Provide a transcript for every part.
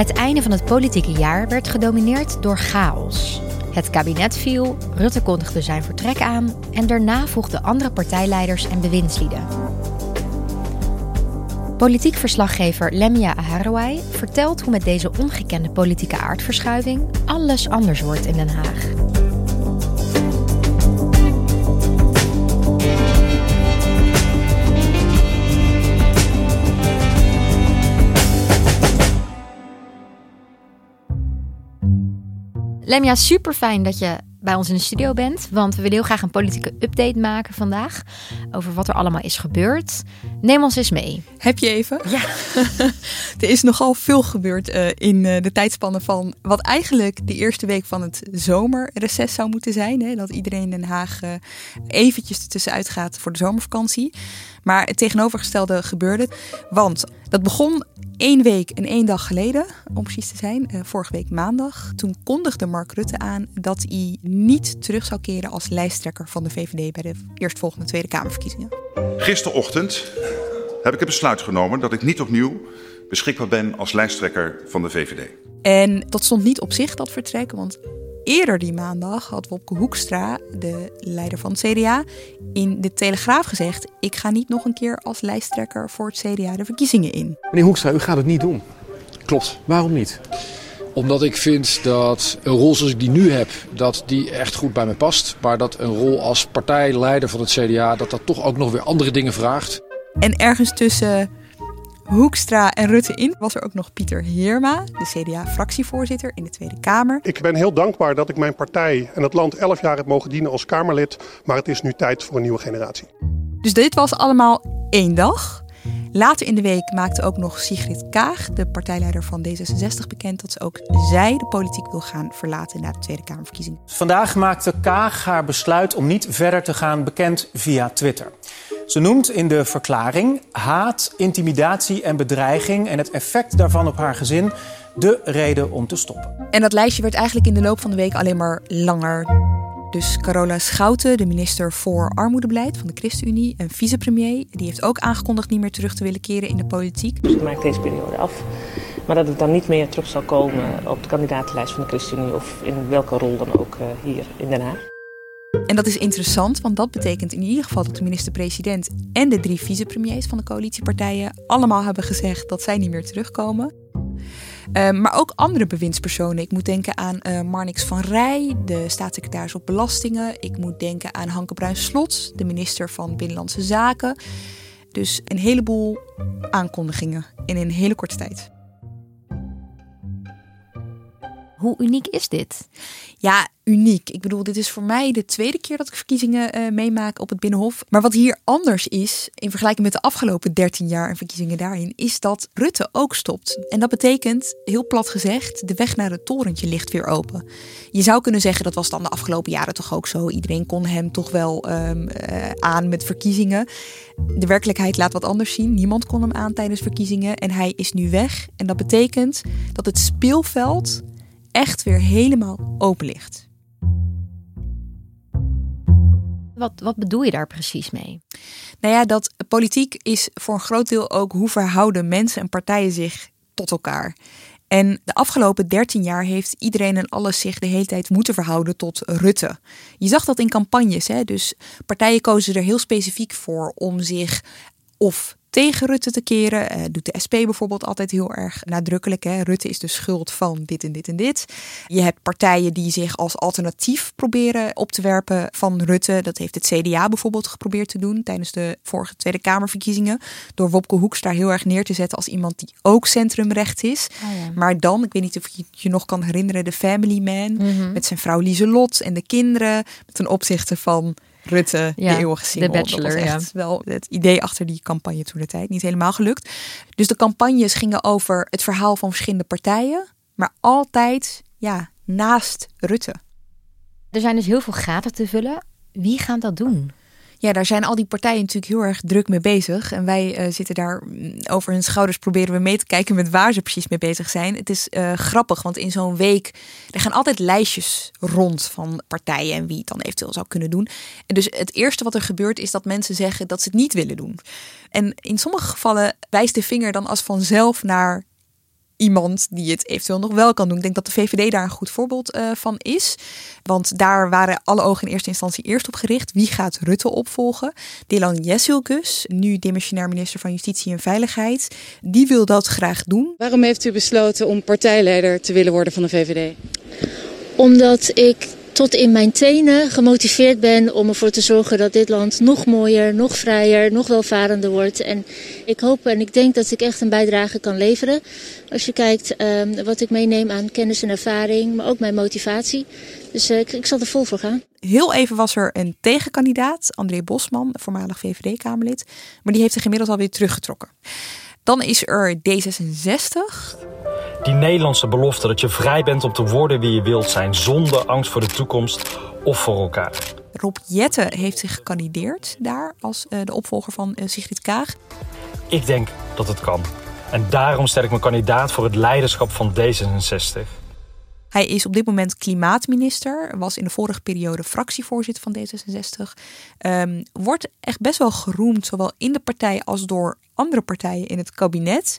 Het einde van het politieke jaar werd gedomineerd door chaos. Het kabinet viel, Rutte kondigde zijn vertrek aan en daarna voegden andere partijleiders en bewindslieden. Politiek verslaggever Lemia Aharouai vertelt hoe met deze ongekende politieke aardverschuiving alles anders wordt in Den Haag. Lemia, super fijn dat je bij ons in de studio bent. Want we willen heel graag een politieke update maken vandaag. Over wat er allemaal is gebeurd. Neem ons eens mee. Heb je even? Ja. er is nogal veel gebeurd uh, in uh, de tijdspannen van wat eigenlijk de eerste week van het zomerreces zou moeten zijn. Hè? Dat iedereen in Den Haag uh, eventjes ertussenuit gaat voor de zomervakantie. Maar het tegenovergestelde gebeurde. Want dat begon één week en één dag geleden, om precies te zijn, uh, vorige week maandag. Toen kondigde Mark Rutte aan dat hij niet terug zou keren als lijsttrekker van de VVD bij de eerstvolgende Tweede Kamerverkiezingen. Gisterochtend heb ik het besluit genomen dat ik niet opnieuw beschikbaar ben als lijsttrekker van de VVD. En dat stond niet op zich, dat vertrek, want eerder die maandag had Wopke Hoekstra, de leider van het CDA, in de Telegraaf gezegd: Ik ga niet nog een keer als lijsttrekker voor het CDA de verkiezingen in. Meneer Hoekstra, u gaat het niet doen. Klopt. Waarom niet? Omdat ik vind dat een rol zoals ik die nu heb, dat die echt goed bij me past. Maar dat een rol als partijleider van het CDA, dat dat toch ook nog weer andere dingen vraagt. En ergens tussen Hoekstra en Rutte in was er ook nog Pieter Heerma, de CDA-fractievoorzitter in de Tweede Kamer. Ik ben heel dankbaar dat ik mijn partij en het land elf jaar heb mogen dienen als Kamerlid. Maar het is nu tijd voor een nieuwe generatie. Dus dit was allemaal één dag. Later in de week maakte ook nog Sigrid Kaag, de partijleider van D66, bekend dat ze ook zij de politiek wil gaan verlaten na de Tweede Kamerverkiezingen. Vandaag maakte Kaag haar besluit om niet verder te gaan bekend via Twitter. Ze noemt in de verklaring haat, intimidatie en bedreiging en het effect daarvan op haar gezin de reden om te stoppen. En dat lijstje werd eigenlijk in de loop van de week alleen maar langer. Dus Carola Schouten, de minister voor armoedebeleid van de ChristenUnie en vicepremier, die heeft ook aangekondigd niet meer terug te willen keren in de politiek. Dus ik maak deze periode af. Maar dat het dan niet meer terug zal komen op de kandidatenlijst van de ChristenUnie of in welke rol dan ook hier in Den Haag. En dat is interessant, want dat betekent in ieder geval dat de minister-president en de drie vicepremiers van de coalitiepartijen allemaal hebben gezegd dat zij niet meer terugkomen. Uh, maar ook andere bewindspersonen. Ik moet denken aan uh, Marnix van Rij, de staatssecretaris op belastingen. Ik moet denken aan Hanke Bruin-Slot, de minister van Binnenlandse Zaken. Dus een heleboel aankondigingen in een hele korte tijd. Hoe uniek is dit? Ja, uniek. Ik bedoel, dit is voor mij de tweede keer dat ik verkiezingen uh, meemaak op het Binnenhof. Maar wat hier anders is, in vergelijking met de afgelopen 13 jaar en verkiezingen daarin, is dat Rutte ook stopt. En dat betekent, heel plat gezegd, de weg naar het torentje ligt weer open. Je zou kunnen zeggen, dat was dan de afgelopen jaren toch ook zo. Iedereen kon hem toch wel um, uh, aan met verkiezingen. De werkelijkheid laat wat anders zien. Niemand kon hem aan tijdens verkiezingen. En hij is nu weg. En dat betekent dat het speelveld echt weer helemaal open ligt. Wat, wat bedoel je daar precies mee? Nou ja, dat politiek is voor een groot deel ook hoe verhouden mensen en partijen zich tot elkaar. En de afgelopen 13 jaar heeft iedereen en alles zich de hele tijd moeten verhouden tot Rutte. Je zag dat in campagnes. Hè? Dus partijen kozen er heel specifiek voor om zich of tegen Rutte te keren. Uh, doet de SP bijvoorbeeld altijd heel erg nadrukkelijk. Hè? Rutte is de schuld van dit en dit en dit. Je hebt partijen die zich als alternatief proberen op te werpen van Rutte. Dat heeft het CDA bijvoorbeeld geprobeerd te doen tijdens de vorige Tweede Kamerverkiezingen. Door Wopke Hoeks daar heel erg neer te zetten als iemand die ook centrumrecht is. Oh ja. Maar dan, ik weet niet of je je nog kan herinneren, de Family Man mm met zijn vrouw Lieselot en de kinderen. Ten opzichte van Rutte, ja, de eeuwige single. De Bachelor, dat was echt wel het idee achter die campagne toen de tijd. Niet helemaal gelukt. Dus de campagnes gingen over het verhaal van verschillende partijen. Maar altijd ja, naast Rutte. Er zijn dus heel veel gaten te vullen. Wie gaan dat doen? Ja, daar zijn al die partijen natuurlijk heel erg druk mee bezig. En wij uh, zitten daar mm, over hun schouders proberen we mee te kijken met waar ze precies mee bezig zijn. Het is uh, grappig, want in zo'n week er gaan altijd lijstjes rond van partijen en wie het dan eventueel zou kunnen doen. En dus het eerste wat er gebeurt is dat mensen zeggen dat ze het niet willen doen. En in sommige gevallen wijst de vinger dan als vanzelf naar iemand die het eventueel nog wel kan doen. Ik denk dat de VVD daar een goed voorbeeld uh, van is. Want daar waren alle ogen in eerste instantie eerst op gericht. Wie gaat Rutte opvolgen? Dylan Jessilgus, nu demissionair minister van Justitie en Veiligheid, die wil dat graag doen. Waarom heeft u besloten om partijleider te willen worden van de VVD? Omdat ik tot in mijn tenen gemotiveerd ben om ervoor te zorgen dat dit land nog mooier, nog vrijer, nog welvarender wordt. En ik hoop en ik denk dat ik echt een bijdrage kan leveren. Als je kijkt um, wat ik meeneem aan kennis en ervaring, maar ook mijn motivatie. Dus uh, ik, ik, zal er vol voor gaan. Heel even was er een tegenkandidaat, André Bosman, voormalig VVD-Kamerlid. Maar die heeft zich inmiddels alweer teruggetrokken. Dan is er D66. Die Nederlandse belofte dat je vrij bent om te worden wie je wilt zijn, zonder angst voor de toekomst of voor elkaar. Rob Jette heeft zich gekandideerd daar als uh, de opvolger van uh, Sigrid Kaag. Ik denk dat het kan. En daarom stel ik me kandidaat voor het leiderschap van D66. Hij is op dit moment klimaatminister, was in de vorige periode fractievoorzitter van D66. Um, wordt echt best wel geroemd, zowel in de partij als door andere partijen in het kabinet.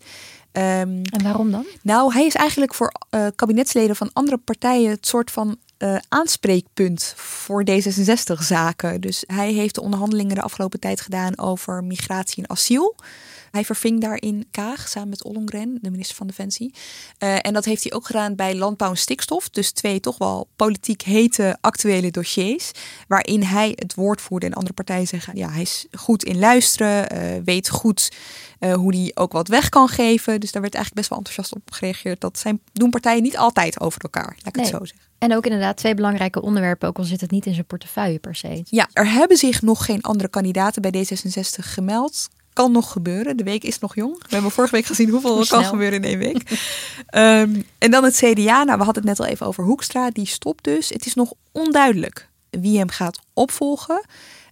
Um, en waarom dan? Nou, hij is eigenlijk voor uh, kabinetsleden van andere partijen het soort van uh, aanspreekpunt voor D66-zaken. Dus hij heeft de onderhandelingen de afgelopen tijd gedaan over migratie en asiel. Hij verving daarin Kaag samen met Ollongren, de minister van Defensie. Uh, en dat heeft hij ook gedaan bij landbouw en stikstof. Dus twee toch wel politiek hete actuele dossiers. Waarin hij het woord voerde en andere partijen zeggen: ja, hij is goed in luisteren, uh, weet goed uh, hoe hij ook wat weg kan geven. Dus daar werd eigenlijk best wel enthousiast op gereageerd. Dat zijn, doen partijen niet altijd over elkaar, laat ik nee. het zo zeggen. En ook inderdaad twee belangrijke onderwerpen, ook al zit het niet in zijn portefeuille per se. Ja, er hebben zich nog geen andere kandidaten bij D66 gemeld kan nog gebeuren. De week is nog jong. We hebben vorige week gezien hoeveel er kan gebeuren in één week. um, en dan het CDA. Nou, we hadden het net al even over Hoekstra. Die stopt dus. Het is nog onduidelijk wie hem gaat opvolgen.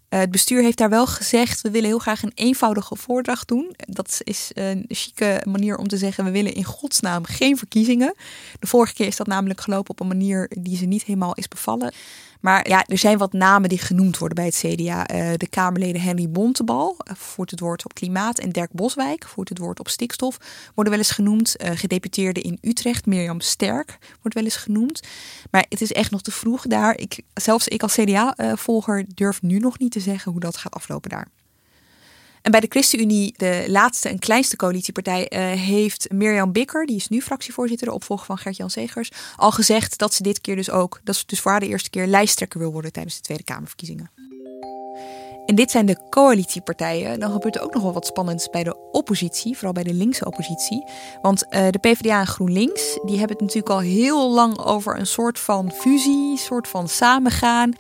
Uh, het bestuur heeft daar wel gezegd, we willen heel graag een eenvoudige voordracht doen. Dat is een chique manier om te zeggen, we willen in godsnaam geen verkiezingen. De vorige keer is dat namelijk gelopen op een manier die ze niet helemaal is bevallen. Maar ja, er zijn wat namen die genoemd worden bij het CDA. Uh, de Kamerleden Henry Bontebal uh, voert het woord op klimaat en Dirk Boswijk voert het woord op stikstof. Worden wel eens genoemd. Uh, gedeputeerde in Utrecht, Mirjam Sterk, wordt wel eens genoemd. Maar het is echt nog te vroeg daar. Ik, zelfs ik als CDA-volger durf nu nog niet te zeggen hoe dat gaat aflopen daar. En bij de ChristenUnie, de laatste en kleinste coalitiepartij, uh, heeft Mirjam Bikker, die is nu fractievoorzitter, de opvolger van Gert-Jan Segers, al gezegd dat ze dit keer dus ook, dat ze dus voor haar de eerste keer lijsttrekker wil worden tijdens de Tweede Kamerverkiezingen. En dit zijn de coalitiepartijen. Dan gebeurt er ook nog wel wat spannends bij de oppositie, vooral bij de linkse oppositie. Want uh, de PvdA en GroenLinks, die hebben het natuurlijk al heel lang over een soort van fusie, een soort van samengaan.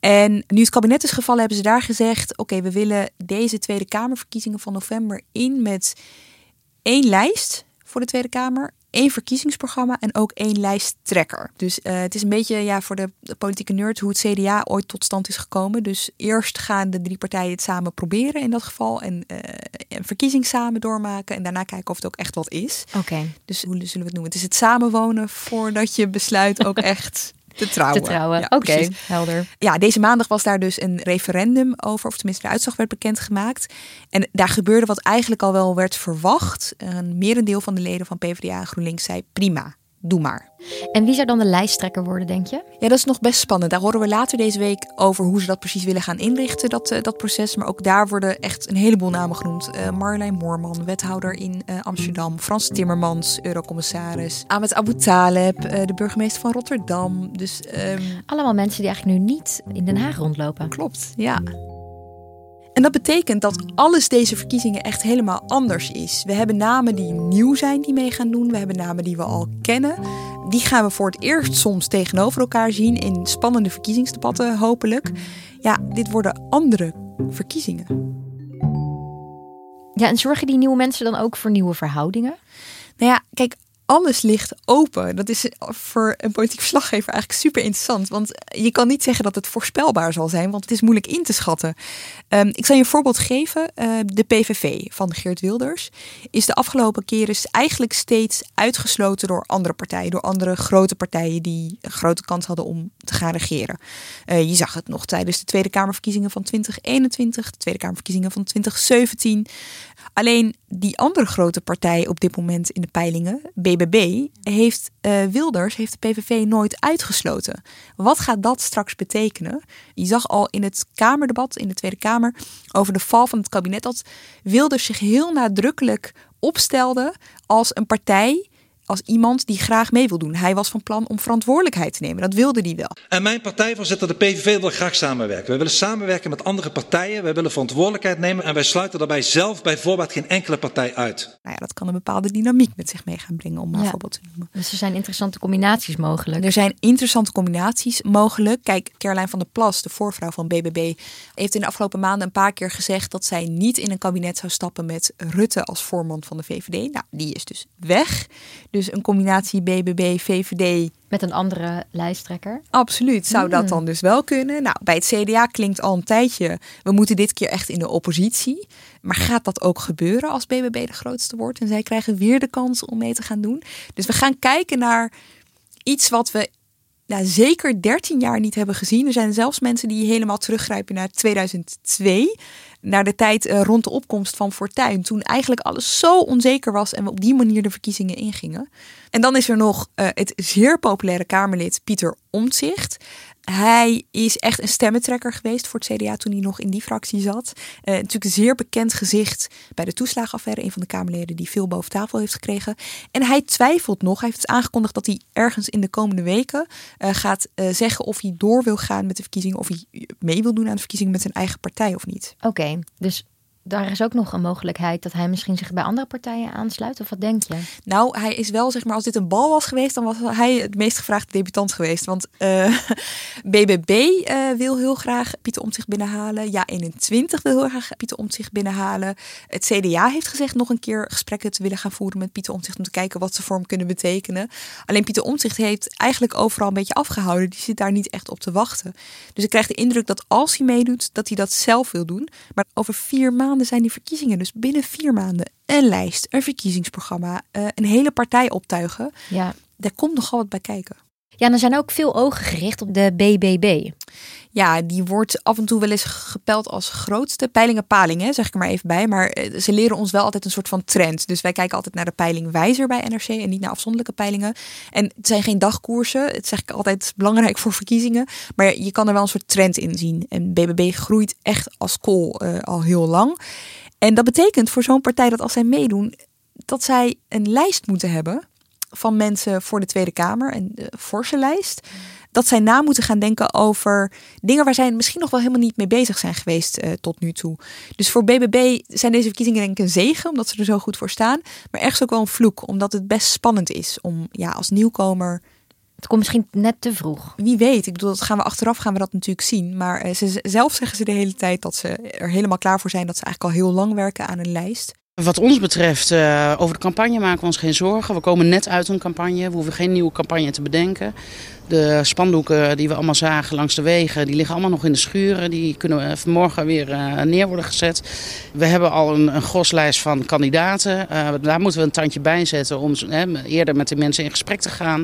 En nu het kabinet is gevallen, hebben ze daar gezegd: oké, we willen deze Tweede Kamerverkiezingen van november in met één lijst voor de Tweede Kamer, één verkiezingsprogramma en ook één lijsttrekker. Dus uh, het is een beetje ja, voor de, de, politieke nerd hoe het CDA ooit tot stand is gekomen. Dus eerst gaan de drie partijen het samen proberen in dat geval en uh, een verkiezing samen doormaken en daarna kijken of het ook echt wat is. Oké. Dus hoe zullen we het noemen? Het is het samenwonen voordat je besluit ook echt te trouwen. Te trouwen, Ja, oké, helder. Ja, deze maandag was daar dus een referendum over, of tenminste de uitslag werd bekendgemaakt. En daar gebeurde wat eigenlijk al wel werd verwacht. Een merendeel van de leden van PvdA en GroenLinks zei prima, doe maar. En wie zou dan de lijsttrekker worden, denk je? Ja, dat is nog best spannend. Daar horen we later deze week over hoe ze dat precies willen gaan inrichten, dat, eh, dat proces. Maar ook daar worden echt een heleboel namen genoemd. Eh Marjolein Moorman, wethouder in eh, Amsterdam. Frans Timmermans, eurocommissaris. Ahmed Abu Taleb, de burgemeester van Rotterdam. Dus, ehm, Allemaal mensen die eigenlijk nu niet in Den Haag rondlopen. Klopt, ja. En dat betekent dat alles deze verkiezingen echt helemaal anders is. We hebben namen die nieuw zijn die mee gaan doen. We hebben namen die we al kennen. Die gaan we voor het eerst soms tegenover elkaar zien in spannende verkiezingsdebatten, hopelijk. Ja, dit worden andere verkiezingen. Ja, en zorgen die nieuwe mensen dan ook voor nieuwe verhoudingen? Nou ja, kijk, alles ligt open. Dat is voor een politiek verslaggever eigenlijk super interessant. Want je kan niet zeggen dat het voorspelbaar zal zijn, want het is moeilijk in te schatten. Um, ik zal je een voorbeeld geven. Uh, de PVV van Geert Wilders is de afgelopen keren eigenlijk steeds uitgesloten door andere partijen. Door andere grote partijen die een grote kans hadden om te gaan regeren. Uh, je zag het nog tijdens de Tweede Kamerverkiezingen van 2021, de Tweede Kamerverkiezingen van 2017. Alleen die andere grote partij op dit moment in de peilingen, BBB, heeft uh, Wilders, heeft de PVV nooit uitgesloten. Wat gaat dat straks betekenen? Je zag al in het Kamerdebat in de Tweede Kamer over de val van het kabinet dat Wilders zich heel nadrukkelijk opstelde als een partij als iemand die graag mee wil doen. Hij was van plan om verantwoordelijkheid te nemen. Dat wilde hij wel. En mijn partijvoorzitter, de PVV, wil graag samenwerken. Wij willen samenwerken met andere partijen. Wij willen verantwoordelijkheid nemen. En wij sluiten daarbij zelf bijvoorbeeld geen enkele partij uit. Nou ja, dat kan een bepaalde dynamiek met zich mee gaan brengen, om maar Ja. voorbeeld te noemen. Dus er zijn interessante combinaties mogelijk. Er zijn interessante combinaties mogelijk. Kijk, Caroline van der Plas, de voorvrouw van BBB, heeft in de afgelopen maanden een paar keer gezegd dat zij niet in een kabinet zou stappen met Rutte als voorman van de VVD. Nou, die is dus weg. Dus een combinatie BBB, VVD. Met een andere lijsttrekker. Absoluut, zou dat Hmm. dan dus wel kunnen. Nou, bij het CDA klinkt al een tijdje, we moeten dit keer echt in de oppositie. Maar gaat dat ook gebeuren als BBB de grootste wordt? En zij krijgen weer de kans om mee te gaan doen. Dus we gaan kijken naar iets wat we nou, zeker 13 jaar niet hebben gezien. Er zijn zelfs mensen die helemaal teruggrijpen naar 2002. Naar de tijd eh, rond de opkomst van Fortuyn. Toen eigenlijk alles zo onzeker was en we op die manier de verkiezingen ingingen. En dan is er nog eh, het zeer populaire Kamerlid Pieter Omtzigt. Hij is echt een stemmentrekker geweest voor het CDA toen hij nog in die fractie zat. Eh, natuurlijk een zeer bekend gezicht bij de toeslagenaffaire. Een van de Kamerleden die veel boven tafel heeft gekregen. En hij twijfelt nog. Hij heeft aangekondigd dat hij ergens in de komende weken eh, gaat eh, zeggen of hij door wil gaan met de verkiezingen. Of hij mee wil doen aan de verkiezingen met zijn eigen partij of niet. Oké, dus daar is ook nog een mogelijkheid dat hij misschien zich bij andere partijen aansluit. Of wat denk je? Nou, hij is wel, zeg maar, als dit een bal was geweest, dan was hij het meest gevraagde debutant geweest. Want eh, BBB eh, wil heel graag Pieter Omtzigt binnenhalen. Ja, 21 wil heel graag Pieter Omtzigt binnenhalen. Het CDA heeft gezegd nog een keer gesprekken te willen gaan voeren met Pieter Omtzigt om te kijken wat ze voor hem kunnen betekenen. Alleen Pieter Omtzigt heeft eigenlijk overal een beetje afgehouden. Die zit daar niet echt op te wachten. Dus ik krijg de indruk dat als hij meedoet, dat hij dat zelf wil doen. Maar over vier maanden zijn die verkiezingen. Dus binnen vier maanden een lijst, een verkiezingsprogramma, eh, een hele partij optuigen. Ja. Daar komt nogal wat bij kijken. Ja, en er zijn ook veel ogen gericht op de BBB. Ja, die wordt af en toe wel eens gepeld als grootste peilingen paling, hè, zeg ik er maar even bij. Maar eh, ze leren ons wel altijd een soort van trend. Dus wij kijken altijd naar de peiling wijzer bij NRC en niet naar afzonderlijke peilingen. En het zijn geen dagkoersen. Het zeg ik altijd belangrijk voor verkiezingen. Maar je kan er wel een soort trend in zien. En BBB groeit echt als kool eh, al heel lang. En dat betekent voor zo'n partij dat als zij meedoen, dat zij een lijst moeten hebben van mensen voor de Tweede Kamer, een forse lijst. Dat zij na moeten gaan denken over dingen waar zij misschien nog wel helemaal niet mee bezig zijn geweest eh, tot nu toe. Dus voor BBB zijn deze verkiezingen denk ik een zegen, omdat ze er zo goed voor staan. Maar ergens ook wel een vloek, omdat het best spannend is om ja, als nieuwkomer Het komt misschien net te vroeg. wie weet, ik bedoel, dat gaan we achteraf gaan we dat natuurlijk zien. Maar eh, ze, zelf zeggen ze de hele tijd dat ze er helemaal klaar voor zijn. Dat ze eigenlijk al heel lang werken aan een lijst. Wat ons betreft, eh, over de campagne maken we ons geen zorgen. We komen net uit een campagne. We hoeven geen nieuwe campagne te bedenken. De spandoeken die we allemaal zagen langs de wegen, die liggen allemaal nog in de schuren. Die kunnen we vanmorgen weer eh, neer worden gezet. We hebben al een, een goslijst van kandidaten. Eh, daar moeten we een tandje bij zetten om eh, eerder met de mensen in gesprek te gaan.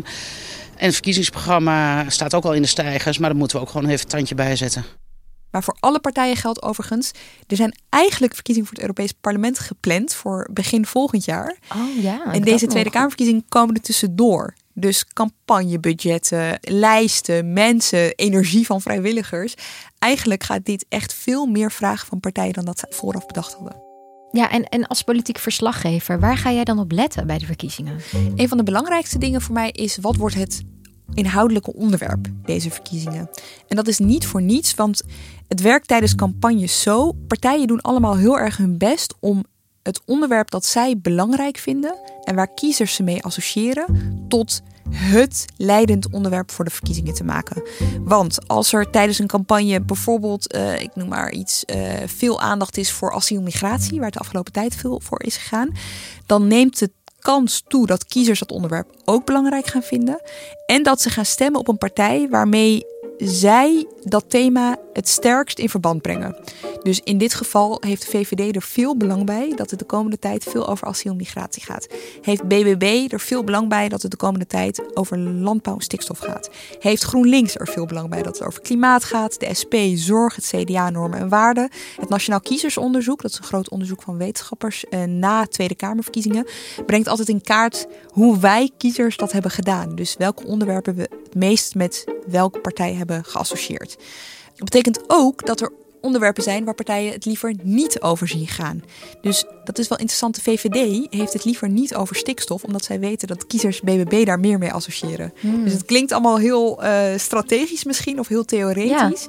En het verkiezingsprogramma staat ook al in de stijgers, maar daar moeten we ook gewoon even een tandje bij zetten. Maar voor alle partijen geldt overigens, er zijn eigenlijk verkiezingen voor het Europees Parlement gepland voor begin volgend jaar. Oh ja. En deze Tweede Kamerverkiezingen komen er tussendoor. Dus campagnebudgetten, lijsten, mensen, energie van vrijwilligers. Eigenlijk gaat dit echt veel meer vragen van partijen dan dat ze vooraf bedacht hadden. Ja, en, en als politiek verslaggever, waar ga jij dan op letten bij de verkiezingen? Een van de belangrijkste dingen voor mij is wat wordt het inhoudelijke onderwerp deze verkiezingen. En dat is niet voor niets, want het werkt tijdens campagnes zo. Partijen doen allemaal heel erg hun best om het onderwerp dat zij belangrijk vinden en waar kiezers ze mee associëren, tot het leidend onderwerp voor de verkiezingen te maken. Want als er tijdens een campagne bijvoorbeeld, uh, ik noem maar iets, uh, veel aandacht is voor asielmigratie, waar het de afgelopen tijd veel voor is gegaan, dan neemt het kans toe dat kiezers dat onderwerp ook belangrijk gaan vinden. En dat ze gaan stemmen op een partij waarmee zij dat thema het sterkst in verband brengen. Dus in dit geval heeft de VVD er veel belang bij dat het de komende tijd veel over asiel en migratie gaat. Heeft BBB er veel belang bij dat het de komende tijd over landbouw en stikstof gaat. Heeft GroenLinks er veel belang bij dat het over klimaat gaat. De SP, zorg, het CDA, normen en waarden. Het Nationaal Kiezersonderzoek, dat is een groot onderzoek van wetenschappers eh, na Tweede Kamerverkiezingen, brengt altijd in kaart hoe wij kiezers dat hebben gedaan. Dus welke onderwerpen we het meest met welke partij hebben geassocieerd. Dat betekent ook dat er onderwerpen zijn waar partijen het liever niet over zien gaan. Dus dat is wel interessant. De VVD heeft het liever niet over stikstof, omdat zij weten dat kiezers BBB daar meer mee associëren. Hmm. Dus het klinkt allemaal heel eh, strategisch misschien of heel theoretisch.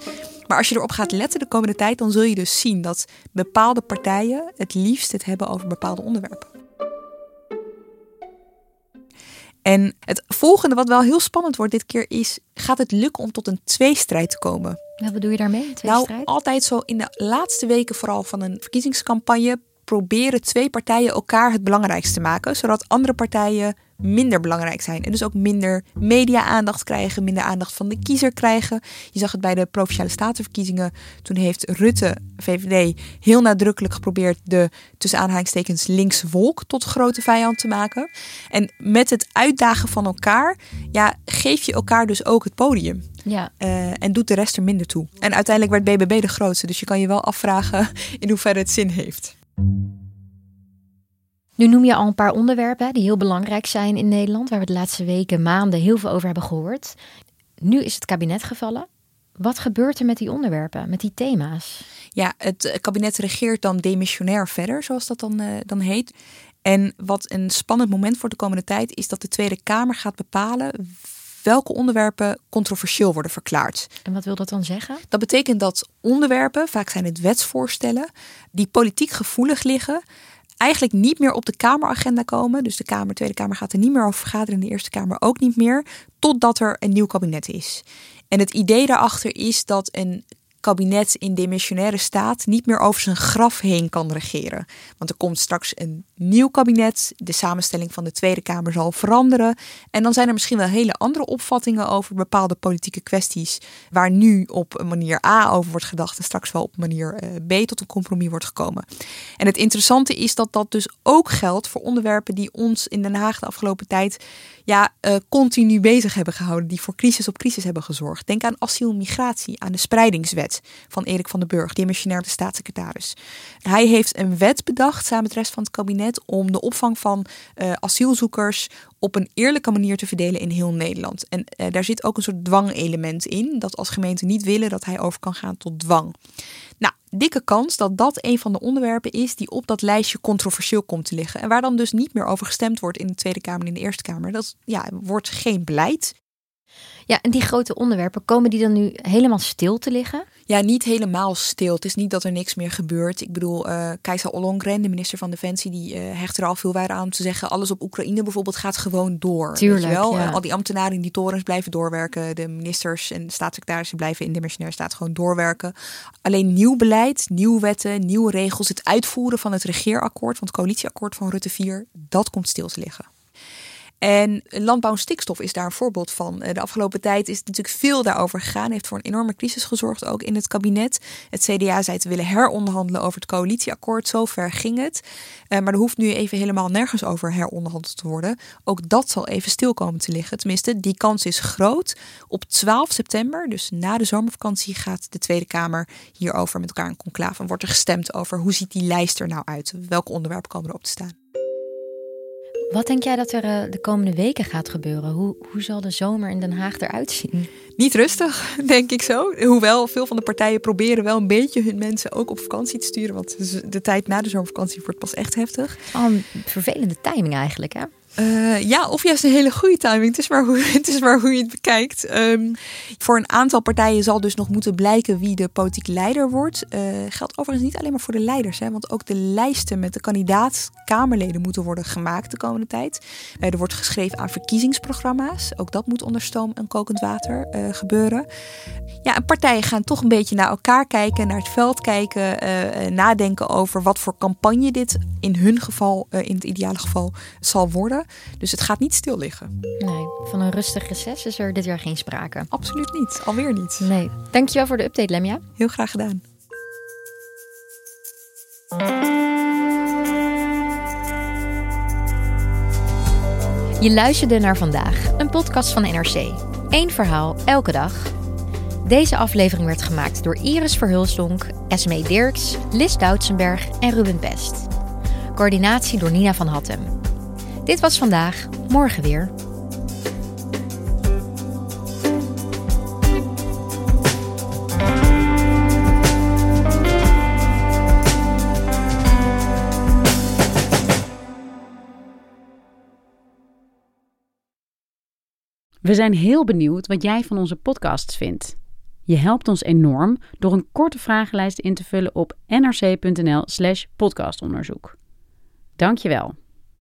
Maar als je erop gaat letten de komende tijd, dan zul je dus zien dat bepaalde partijen het liefst het hebben over bepaalde onderwerpen. En het volgende, wat wel heel spannend wordt dit keer, is: gaat het lukken om tot een tweestrijd te komen? Wat bedoel je daarmee? Een Nou, altijd zo in de laatste weken, vooral van een verkiezingscampagne, proberen twee partijen elkaar het belangrijkste te maken, zodat andere partijen minder belangrijk zijn en dus ook minder media-aandacht krijgen, minder aandacht van de kiezer krijgen. Je zag het bij de provinciale statenverkiezingen. Toen heeft Rutte, VVD, heel nadrukkelijk geprobeerd de tussen aanhalingstekens linkse wolk tot grote vijand te maken. En met het uitdagen van elkaar, ja, geef je elkaar dus ook het podium. Ja. Eh, en doet de rest er minder toe. En uiteindelijk werd BBB de grootste, dus je kan je wel afvragen in hoeverre het zin heeft. Nu noem je al een paar onderwerpen die heel belangrijk zijn in Nederland, waar we de laatste weken, maanden heel veel over hebben gehoord. Nu is het kabinet gevallen. Wat gebeurt er met die onderwerpen, met die thema's? Ja, het kabinet regeert dan demissionair verder, zoals dat dan, eh, dan heet. En wat een spannend moment voor de komende tijd is dat de Tweede Kamer gaat bepalen welke onderwerpen controversieel worden verklaard. En wat wil dat dan zeggen? Dat betekent dat onderwerpen, vaak zijn het wetsvoorstellen, die politiek gevoelig liggen, eigenlijk niet meer op de Kameragenda komen. Dus de Kamer, Tweede Kamer gaat er niet meer over vergaderen, de Eerste Kamer ook niet meer, totdat er een nieuw kabinet is. En het idee daarachter is dat een kabinet in demissionaire staat niet meer over zijn graf heen kan regeren. Want er komt straks een nieuw kabinet, de samenstelling van de Tweede Kamer zal veranderen. En dan zijn er misschien wel hele andere opvattingen over bepaalde politieke kwesties, waar nu op een manier A over wordt gedacht en straks wel op manier eh, B tot een compromis wordt gekomen. En het interessante is dat dat dus ook geldt voor onderwerpen die ons in Den Haag de afgelopen tijd ja, uh, continu bezig hebben gehouden, die voor crisis op crisis hebben gezorgd. Denk aan asiel migratie, aan de spreidingswet van Erik van den Burg, demissionair de staatssecretaris. Hij heeft een wet bedacht samen met de rest van het kabinet om de opvang van uh, asielzoekers op een eerlijke manier te verdelen in heel Nederland. En uh, daar zit ook een soort dwangelement in, dat als gemeenten niet willen dat hij over kan gaan tot dwang. Nou, dikke kans dat dat een van de onderwerpen is die op dat lijstje controversieel komt te liggen. En waar dan dus niet meer over gestemd wordt in de Tweede Kamer en in de Eerste Kamer. Dat ja, wordt geen beleid. Ja, en die grote onderwerpen, komen die dan nu helemaal stil te liggen? Ja, niet helemaal stil. Het is niet dat er niks meer gebeurt. Ik bedoel, uh, Kajsa Ollongren, de minister van Defensie, die uh, hecht er al veel waarde aan om te zeggen: alles op Oekraïne bijvoorbeeld gaat gewoon door. Tuurlijk, Weet je wel? ja. Uh, al die ambtenaren in die torens blijven doorwerken. De ministers en staatssecretarissen blijven in de missionaire staat gewoon doorwerken. Alleen nieuw beleid, nieuwe wetten, nieuwe regels, het uitvoeren van het regeerakkoord, van het coalitieakkoord van Rutte 4, dat komt stil te liggen. En landbouw en stikstof is daar een voorbeeld van. De afgelopen tijd is natuurlijk veel daarover gegaan. Heeft voor een enorme crisis gezorgd, ook in het kabinet. Het CDA zei te willen heronderhandelen over het coalitieakkoord. Zover ging het. maar er hoeft nu even helemaal nergens over heronderhandeld te worden. Ook dat zal even stil komen te liggen. Tenminste, die kans is groot. Op 12 september, dus na de zomervakantie, gaat de Tweede Kamer hierover met elkaar in conclave. En wordt er gestemd over hoe ziet die lijst er nou uit? Welke onderwerpen komen erop te staan? Wat denk jij dat er eh, de komende weken gaat gebeuren? Hoe, hoe zal de zomer in Den Haag eruit zien? Niet rustig, denk ik zo. Hoewel veel van de partijen proberen wel een beetje hun mensen ook op vakantie te sturen. Want de tijd na de zomervakantie wordt pas echt heftig. Oh, een vervelende timing eigenlijk, hè? Uh, ja, of juist een hele goede timing. Het is maar hoe, het is maar hoe je het bekijkt. Um, voor een aantal partijen zal dus nog moeten blijken wie de politieke leider wordt. Uh, geldt overigens niet alleen maar voor de leiders, hè, want ook de lijsten met de kandidaat-Kamerleden moeten worden gemaakt de komende tijd. Uh, er wordt geschreven aan verkiezingsprogramma's. Ook dat moet onder stoom en kokend water gebeuren. Ja, en partijen gaan toch een beetje naar elkaar kijken, naar het veld kijken, nadenken over wat voor campagne dit in hun geval, in het ideale geval, zal worden. Dus het gaat niet stil liggen. Nee, van een rustig reces is er dit jaar geen sprake. Absoluut niet, alweer niet. Nee. Dankjewel voor de update, Lemja. Heel graag gedaan. Je luisterde naar vandaag, een podcast van NRC. Eén verhaal, elke dag. Deze aflevering werd gemaakt door Iris Verhulstonk, Esme Dirks, Lis Doutsenberg en Ruben Best. Coördinatie door Nina van Hattem. Dit was vandaag, morgen weer. We zijn heel benieuwd wat jij van onze podcasts vindt. Je helpt ons enorm door een korte vragenlijst in te vullen op nrc.nl/slash podcastonderzoek. Dankjewel.